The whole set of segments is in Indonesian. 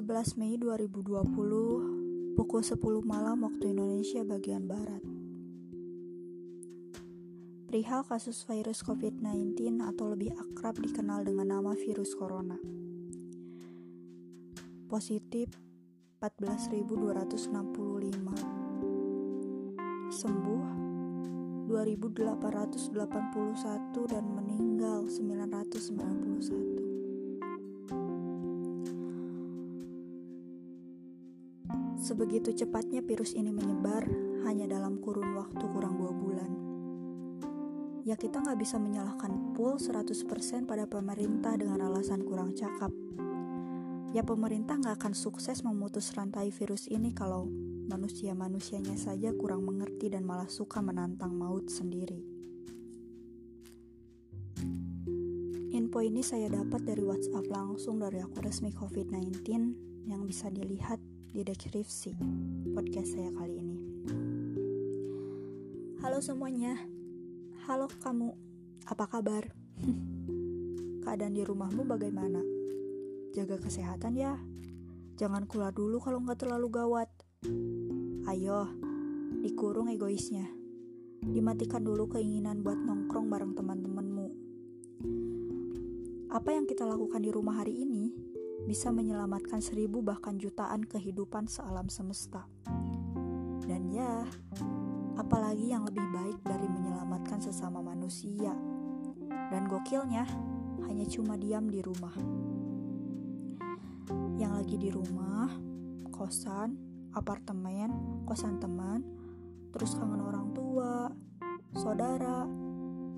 11 Mei 2020 pukul 10 malam waktu Indonesia bagian Barat. Perihal kasus virus COVID-19 atau lebih akrab dikenal dengan nama virus corona. Positif 14.265. Sembuh 2.881 dan meninggal 991. Sebegitu cepatnya virus ini menyebar hanya dalam kurun waktu kurang dua bulan. Ya kita nggak bisa menyalahkan full 100% pada pemerintah dengan alasan kurang cakap. Ya pemerintah nggak akan sukses memutus rantai virus ini kalau manusia-manusianya saja kurang mengerti dan malah suka menantang maut sendiri. Info ini saya dapat dari WhatsApp langsung dari akun resmi COVID-19 yang bisa dilihat di deskripsi podcast saya kali ini. Halo semuanya, halo kamu, apa kabar? Keadaan di rumahmu bagaimana? Jaga kesehatan ya, jangan keluar dulu kalau nggak terlalu gawat. Ayo, dikurung egoisnya. Dimatikan dulu keinginan buat nongkrong bareng teman-temanmu. Apa yang kita lakukan di rumah hari ini bisa menyelamatkan seribu bahkan jutaan kehidupan sealam semesta. Dan ya, apalagi yang lebih baik dari menyelamatkan sesama manusia. Dan gokilnya, hanya cuma diam di rumah. Yang lagi di rumah, kosan, apartemen, kosan teman, terus kangen orang tua, saudara,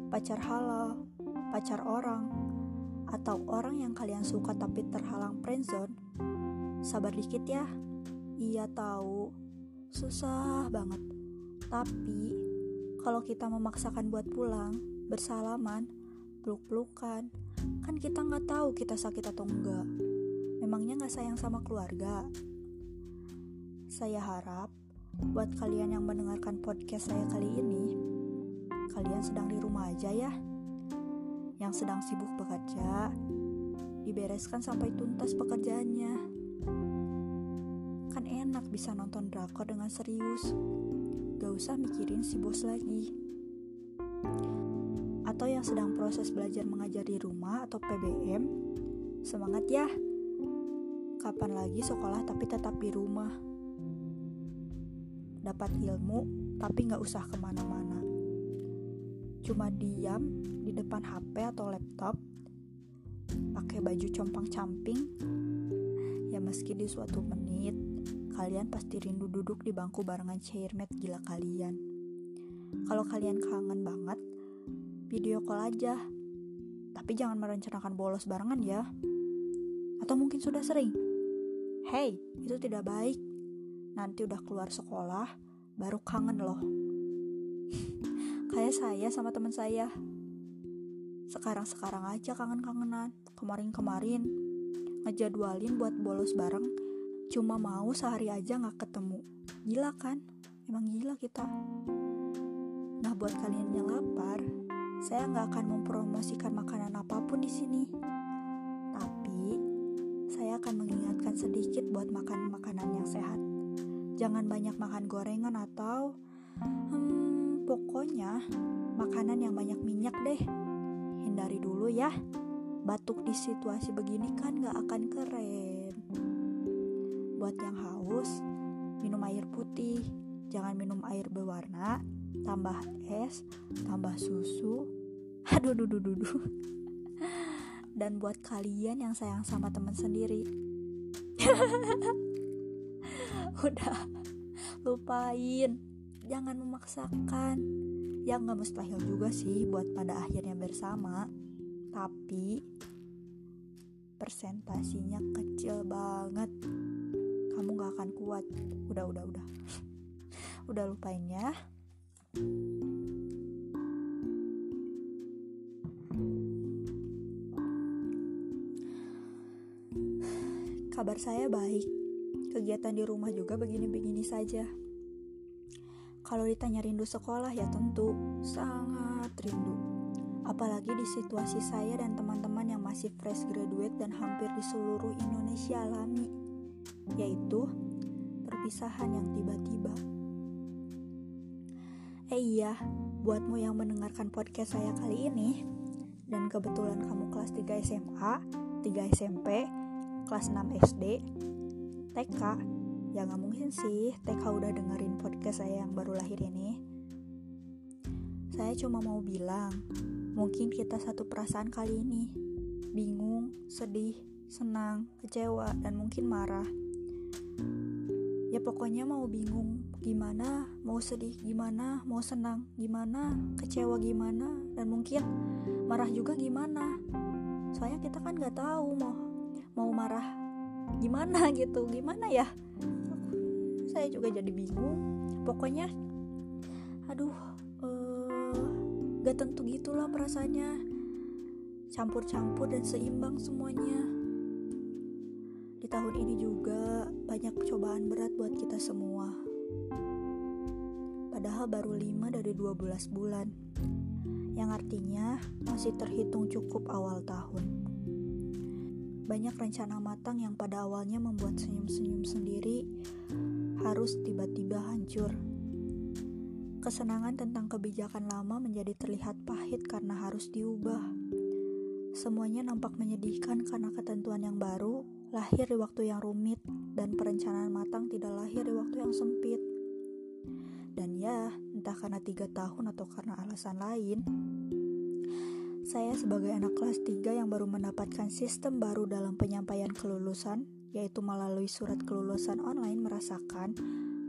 pacar halal, pacar orang, atau orang yang kalian suka tapi terhalang friendzone, sabar dikit ya. Iya tahu, susah banget. Tapi kalau kita memaksakan buat pulang, bersalaman, peluk-pelukan, kan kita nggak tahu kita sakit atau enggak. Memangnya nggak sayang sama keluarga? Saya harap buat kalian yang mendengarkan podcast saya kali ini, kalian sedang di rumah aja ya yang sedang sibuk bekerja, dibereskan sampai tuntas pekerjaannya. Kan enak bisa nonton drakor dengan serius, gak usah mikirin si bos lagi. Atau yang sedang proses belajar mengajar di rumah atau PBM, semangat ya. Kapan lagi sekolah tapi tetap di rumah. Dapat ilmu tapi gak usah ke mana-mana cuma diam di depan HP atau laptop, pakai baju compang-camping, ya meski di suatu menit kalian pasti rindu duduk di bangku barengan chairmate gila kalian. Kalau kalian kangen banget, video call aja. Tapi jangan merencanakan bolos barengan ya. Atau mungkin sudah sering. Hey, itu tidak baik. Nanti udah keluar sekolah, baru kangen loh kayak saya sama teman saya. Sekarang-sekarang aja kangen-kangenan. Kemarin-kemarin ngejadwalin buat bolos bareng. Cuma mau sehari aja nggak ketemu. Gila kan? Emang gila kita. Nah buat kalian yang lapar saya nggak akan mempromosikan makanan apa pun di sini. Tapi saya akan mengingatkan sedikit buat makan makanan yang sehat. Jangan banyak makan gorengan atau hmm, Pokoknya, makanan yang banyak minyak deh. Hindari dulu ya. Batuk di situasi begini kan gak akan keren. Buat yang haus, minum air putih. Jangan minum air berwarna, tambah es, tambah susu. Aduh, duh, duh, duh, duh. Dan buat kalian yang sayang sama teman sendiri. Udah, lupain jangan memaksakan. Ya nggak mustahil juga sih buat pada akhirnya bersama. Tapi persentasinya kecil banget. Kamu gak akan kuat. Udah udah udah. Udah lupain ya. Kabar saya baik. Kegiatan di rumah juga begini-begini saja kalau ditanya rindu sekolah ya tentu sangat rindu. Apalagi di situasi saya dan teman-teman yang masih fresh graduate dan hampir di seluruh Indonesia alami. yaitu perpisahan yang tiba-tiba. Eh iya, buatmu yang mendengarkan podcast saya kali ini, dan kebetulan kamu kelas 3 SMA, 3 SMP, kelas 6 SD, TK, ya nggak mungkin sih TK udah dengerin podcast saya yang baru lahir ini. Saya cuma mau bilang, mungkin kita satu perasaan kali ini, bingung, sedih, senang, kecewa, dan mungkin marah. Ya pokoknya mau bingung gimana, mau sedih gimana, mau senang gimana, kecewa gimana, dan mungkin marah juga gimana. Soalnya kita kan nggak tahu mau mau marah gimana gitu, gimana ya? Saya juga jadi bingung. Pokoknya, aduh, uh, gak tentu gitulah perasaannya. Campur-campur dan seimbang semuanya tahun ini juga banyak cobaan berat buat kita semua. Padahal baru 5 dari 12 bulan. Yang artinya masih terhitung cukup awal tahun. Banyak rencana matang yang pada awalnya membuat senyum-senyum sendiri harus tiba-tiba hancur. Kesenangan tentang kebijakan lama menjadi terlihat pahit karena harus diubah. Semuanya nampak menyedihkan karena ketentuan yang baru lahir di waktu yang rumit dan perencanaan matang tidak lahir di waktu yang sempit. Dan ya, entah karena tiga tahun atau karena alasan lain, saya sebagai anak kelas 3 yang baru mendapatkan sistem baru dalam penyampaian kelulusan, yaitu melalui surat kelulusan online merasakan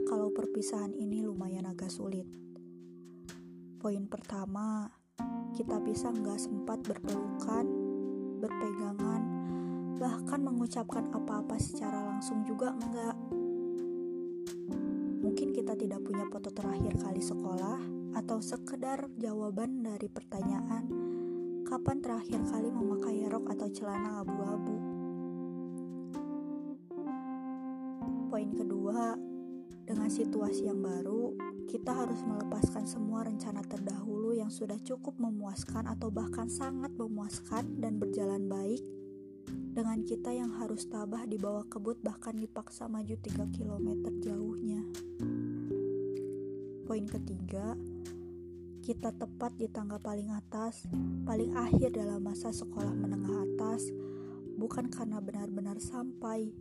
kalau perpisahan ini lumayan agak sulit. Poin pertama, kita bisa nggak sempat berpelukan, berpegangan, bahkan mengucapkan apa-apa secara langsung juga enggak. Mungkin kita tidak punya foto terakhir kali sekolah atau sekedar jawaban dari pertanyaan kapan terakhir kali memakai rok atau celana abu-abu. Poin kedua, dengan situasi yang baru, kita harus melepaskan semua rencana terdahulu yang sudah cukup memuaskan atau bahkan sangat memuaskan dan berjalan baik dengan kita yang harus tabah di bawah kebut bahkan dipaksa maju 3 km jauhnya. Poin ketiga, kita tepat di tangga paling atas, paling akhir dalam masa sekolah menengah atas, bukan karena benar-benar sampai,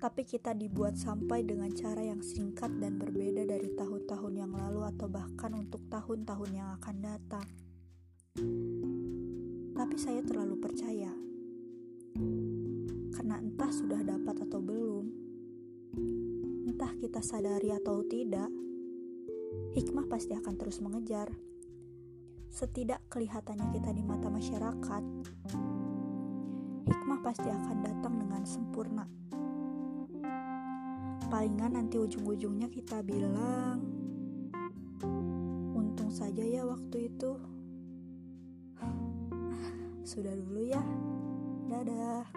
tapi kita dibuat sampai dengan cara yang singkat dan berbeda dari tahun-tahun yang lalu atau bahkan untuk tahun-tahun yang akan datang. Tapi saya terlalu percaya karena entah sudah dapat atau belum, entah kita sadari atau tidak, hikmah pasti akan terus mengejar. Setidak kelihatannya kita di mata masyarakat, hikmah pasti akan datang dengan sempurna. Palingan nanti ujung-ujungnya kita bilang, untung saja ya waktu itu. Sudah dulu ya. Dadah.